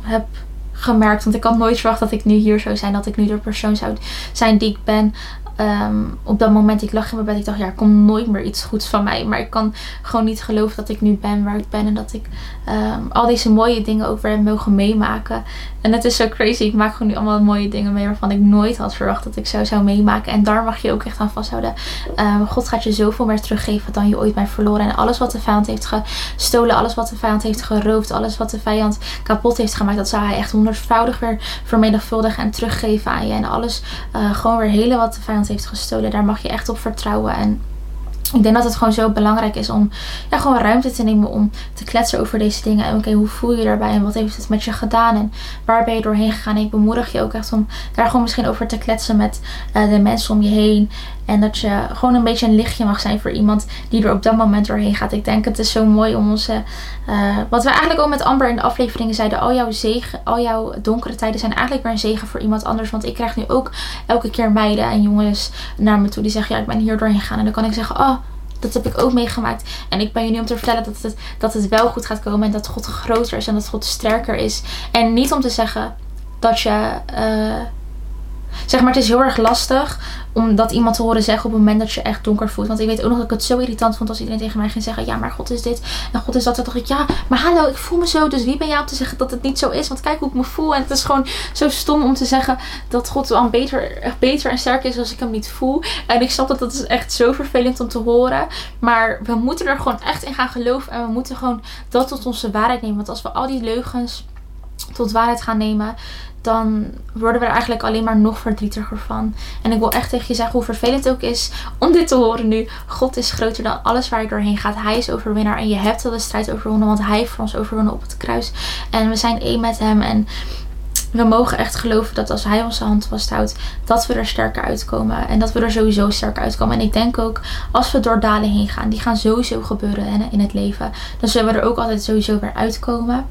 heb gemerkt. Want ik had nooit verwacht dat ik nu hier zou zijn. Dat ik nu de persoon zou zijn die ik ben. Um, op dat moment, ik lag in mijn bed. Ik dacht, ja, er komt nooit meer iets goeds van mij. Maar ik kan gewoon niet geloven dat ik nu ben waar ik ben. En dat ik um, al deze mooie dingen ook weer heb mogen meemaken. En het is zo crazy. Ik maak gewoon nu allemaal mooie dingen mee waarvan ik nooit had verwacht dat ik zo zou meemaken. En daar mag je ook echt aan vasthouden. Um, God gaat je zoveel meer teruggeven dan je ooit bent verloren. En alles wat de vijand heeft gestolen, alles wat de vijand heeft geroofd, alles wat de vijand kapot heeft gemaakt, dat zou hij echt honderdvoudig weer vermenigvuldigen en teruggeven aan je. En alles uh, gewoon weer hele wat de vijand heeft gestolen, daar mag je echt op vertrouwen. En ik denk dat het gewoon zo belangrijk is om ja, gewoon ruimte te nemen om te kletsen over deze dingen. En oké, hoe voel je daarbij en wat heeft het met je gedaan en waar ben je doorheen gegaan? En ik bemoedig je ook echt om daar gewoon misschien over te kletsen met uh, de mensen om je heen. En dat je gewoon een beetje een lichtje mag zijn voor iemand die er op dat moment doorheen gaat. Ik denk het is zo mooi om onze. Uh, wat we eigenlijk ook met Amber in de afleveringen zeiden. Al jouw, zegen, al jouw donkere tijden zijn eigenlijk weer een zegen voor iemand anders. Want ik krijg nu ook elke keer meiden en jongens naar me toe die zeggen: Ja, ik ben hier doorheen gegaan. En dan kan ik zeggen: Oh, dat heb ik ook meegemaakt. En ik ben je nu om te vertellen dat het, dat het wel goed gaat komen. En dat God groter is en dat God sterker is. En niet om te zeggen dat je. Uh, zeg maar, het is heel erg lastig om dat iemand te horen zeggen op het moment dat je echt donker voelt. Want ik weet ook nog dat ik het zo irritant vond als iedereen tegen mij ging zeggen: Ja, maar God is dit en God is dat. Dan dacht ik: Ja, maar hallo, ik voel me zo. Dus wie ben jij om te zeggen dat het niet zo is? Want kijk hoe ik me voel. En het is gewoon zo stom om te zeggen dat God dan beter, beter en sterker is als ik hem niet voel. En ik snap dat dat is echt zo vervelend om te horen. Maar we moeten er gewoon echt in gaan geloven. En we moeten gewoon dat tot onze waarheid nemen. Want als we al die leugens tot waarheid gaan nemen, dan worden we er eigenlijk alleen maar nog verdrietiger van. En ik wil echt tegen je zeggen hoe vervelend het ook is om dit te horen nu. God is groter dan alles waar je doorheen gaat. Hij is overwinnaar en je hebt al de strijd overwonnen, want hij heeft voor ons overwonnen op het kruis. En we zijn één met hem en we mogen echt geloven dat als hij onze hand vasthoudt, dat we er sterker uitkomen. En dat we er sowieso sterker uitkomen. En ik denk ook, als we door dalen heen gaan, die gaan sowieso gebeuren in het leven. Dan zullen we er ook altijd sowieso weer uitkomen.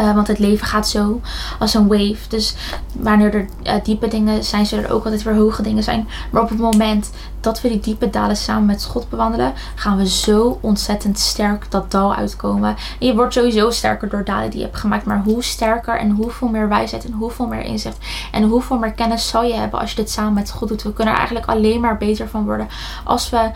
Uh, want het leven gaat zo als een wave. Dus wanneer er uh, diepe dingen zijn, zullen er ook altijd weer hoge dingen zijn. Maar op het moment dat we die diepe dalen samen met God bewandelen, gaan we zo ontzettend sterk dat dal uitkomen. En je wordt sowieso sterker door dalen die je hebt gemaakt. Maar hoe sterker en hoeveel meer wijsheid en hoeveel meer inzicht en hoeveel meer kennis zal je hebben als je dit samen met God doet. We kunnen er eigenlijk alleen maar beter van worden als we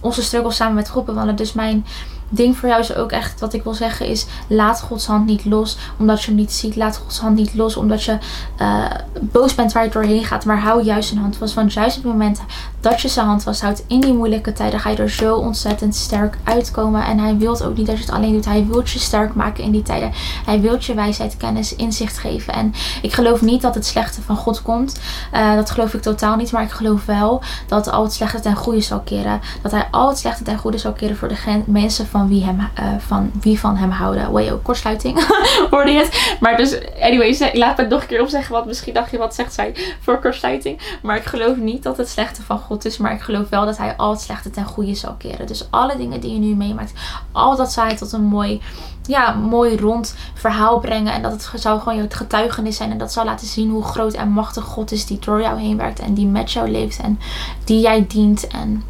onze struggles samen met God bewandelen. Dus mijn ding voor jou is ook echt, wat ik wil zeggen, is laat Gods hand niet los omdat je hem niet ziet. Laat Gods hand niet los omdat je uh, boos bent waar je doorheen gaat. Maar hou juist zijn hand vast. Want juist op het moment dat je zijn hand vasthoudt in die moeilijke tijden, ga je er zo ontzettend sterk uitkomen. En hij wil ook niet dat je het alleen doet. Hij wil je sterk maken in die tijden. Hij wil je wijsheid, kennis, inzicht geven. En ik geloof niet dat het slechte van God komt. Uh, dat geloof ik totaal niet. Maar ik geloof wel dat al het slechte ten goede zal keren. Dat hij al het slechte ten goede zal keren voor de mensen van van wie, hem, uh, van, wie van hem houden. Way ook kortsluiting. Hoorde je het? Maar dus, anyways, laat het nog een keer opzeggen. Want misschien dacht je, wat zegt zij voor kortsluiting? Maar ik geloof niet dat het slechte van God is. Maar ik geloof wel dat hij al het slechte ten goede zal keren. Dus alle dingen die je nu meemaakt. Al dat zal hij tot een mooi ja, mooi rond verhaal brengen. En dat het zou gewoon je getuigenis zijn. En dat zal laten zien hoe groot en machtig God is die door jou heen werkt. En die met jou leeft. En die jij dient. En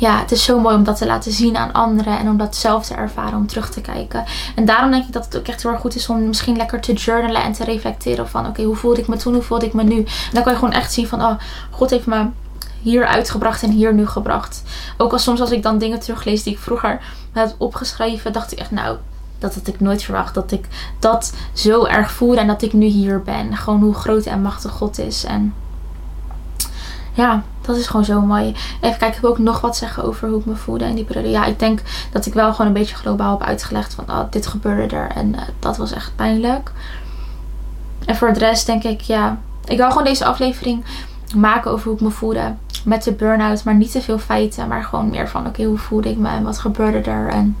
ja, het is zo mooi om dat te laten zien aan anderen. En om dat zelf te ervaren, om terug te kijken. En daarom denk ik dat het ook echt heel erg goed is om misschien lekker te journalen en te reflecteren van oké, hoe voelde ik me toen, hoe voelde ik me nu. En dan kan je gewoon echt zien van oh, God heeft me hier uitgebracht en hier nu gebracht. Ook al soms als ik dan dingen teruglees die ik vroeger had opgeschreven, dacht ik echt nou, dat had ik nooit verwacht. Dat ik dat zo erg voelde en dat ik nu hier ben. Gewoon hoe groot en machtig God is. En ja, dat is gewoon zo mooi. Even kijken, ik wil ook nog wat zeggen over hoe ik me voelde in die periode. Ja, ik denk dat ik wel gewoon een beetje globaal heb uitgelegd van oh, dit gebeurde er. En uh, dat was echt pijnlijk. En voor de rest denk ik, ja, ik wil gewoon deze aflevering maken over hoe ik me voelde. Met de burn-out, maar niet te veel feiten. Maar gewoon meer van, oké, hoe voelde ik me en wat gebeurde er en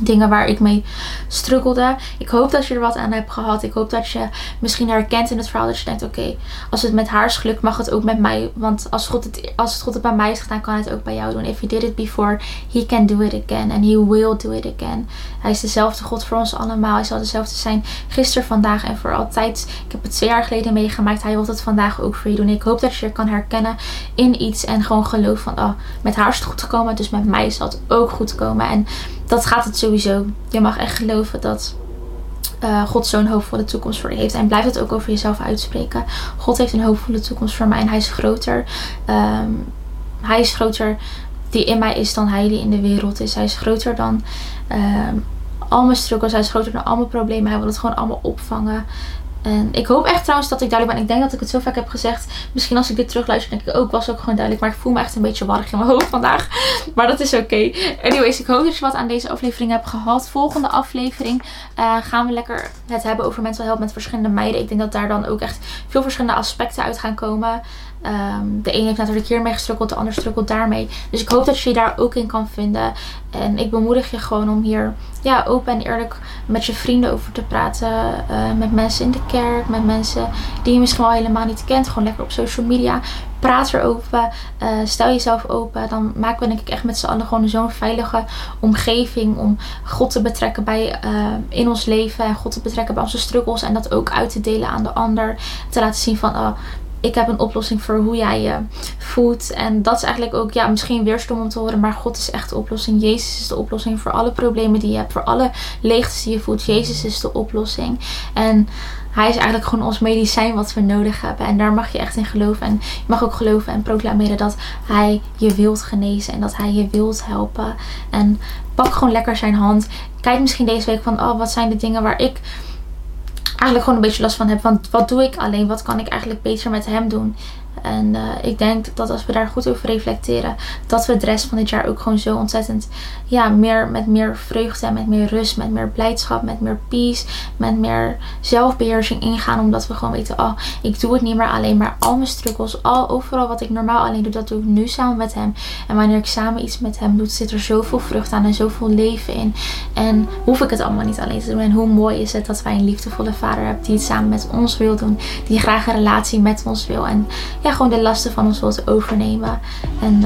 dingen waar ik mee struggelde. Ik hoop dat je er wat aan hebt gehad. Ik hoop dat je misschien herkent in het verhaal dat je denkt: oké, als het met haar is gelukt, mag het ook met mij. Want als, God het, als het God het bij mij is gedaan, kan het ook bij jou doen. If he did it before, he can do it again. And he will do it again. Hij is dezelfde God voor ons allemaal. Hij zal dezelfde zijn gisteren, vandaag en voor altijd. Ik heb het twee jaar geleden meegemaakt. Hij wil het vandaag ook voor je doen. Ik hoop dat je je kan herkennen in iets en gewoon geloof van: oh, met haar is het goed gekomen, dus met mij zal het ook goed komen. En dat gaat het sowieso. Je mag echt geloven dat uh, God zo'n hoopvolle toekomst voor je heeft. En blijf het ook over jezelf uitspreken. God heeft een hoopvolle toekomst voor mij en hij is groter. Ehm, hij is groter die in mij is dan hij die in de wereld is. Hij is groter dan ehm, al mijn struggles. Hij is groter dan al mijn problemen. Hij wil het gewoon allemaal opvangen. En ik hoop echt trouwens dat ik duidelijk ben. Ik denk dat ik het zo vaak heb gezegd. Misschien als ik dit terugluister, denk ik ook, was ook gewoon duidelijk. Maar ik voel me echt een beetje warrig in mijn hoofd vandaag. Maar dat is oké. Anyways, ik hoop dat je wat aan deze aflevering hebt gehad. Volgende aflevering uh, gaan we lekker het hebben over mental health met verschillende meiden. Ik denk dat daar dan ook echt veel verschillende aspecten uit gaan komen. Um, de een heeft natuurlijk hiermee gestrukkeld, de ander strukkelt daarmee. Dus ik hoop dat je je daar ook in kan vinden. En ik bemoedig je gewoon om hier ja, open en eerlijk met je vrienden over te praten. Uh, met mensen in de kerk, met mensen die je misschien wel helemaal niet kent. Gewoon lekker op social media. Praat erover. Uh, stel jezelf open. Dan maken we denk ik echt met z'n allen gewoon zo'n veilige omgeving. Om God te betrekken bij, uh, in ons leven. En God te betrekken bij onze struggles. En dat ook uit te delen aan de ander. Te laten zien van, oh, ik heb een oplossing voor hoe jij je voelt. En dat is eigenlijk ook, ja, misschien weer stom om te horen, maar God is echt de oplossing. Jezus is de oplossing voor alle problemen die je hebt, voor alle leegtes die je voelt. Jezus is de oplossing. En hij is eigenlijk gewoon ons medicijn wat we nodig hebben. En daar mag je echt in geloven. En je mag ook geloven en proclameren dat hij je wilt genezen. En dat hij je wilt helpen. En pak gewoon lekker zijn hand. Kijk misschien deze week van, oh, wat zijn de dingen waar ik eigenlijk gewoon een beetje last van heb. Want wat doe ik alleen? Wat kan ik eigenlijk beter met hem doen? En uh, ik denk dat als we daar goed over reflecteren, dat we de rest van dit jaar ook gewoon zo ontzettend, ja, meer, met meer vreugde met meer rust, met meer blijdschap, met meer peace, met meer zelfbeheersing ingaan. Omdat we gewoon weten, oh, ik doe het niet meer alleen, maar al mijn struggles, al overal wat ik normaal alleen doe, dat doe ik nu samen met hem. En wanneer ik samen iets met hem doe, zit er zoveel vrucht aan en zoveel leven in. En hoef ik het allemaal niet alleen te doen. En hoe mooi is het dat wij een liefdevolle vader hebben die het samen met ons wil doen, die graag een relatie met ons wil. En ja, gewoon de lasten van ons wilt overnemen. En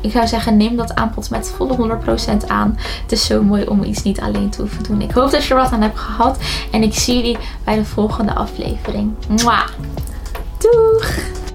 ik zou zeggen, neem dat aanbod met volle 100% aan. Het is zo mooi om iets niet alleen te hoeven doen. Ik hoop dat je er wat aan hebt gehad. En ik zie jullie bij de volgende aflevering. Doeg!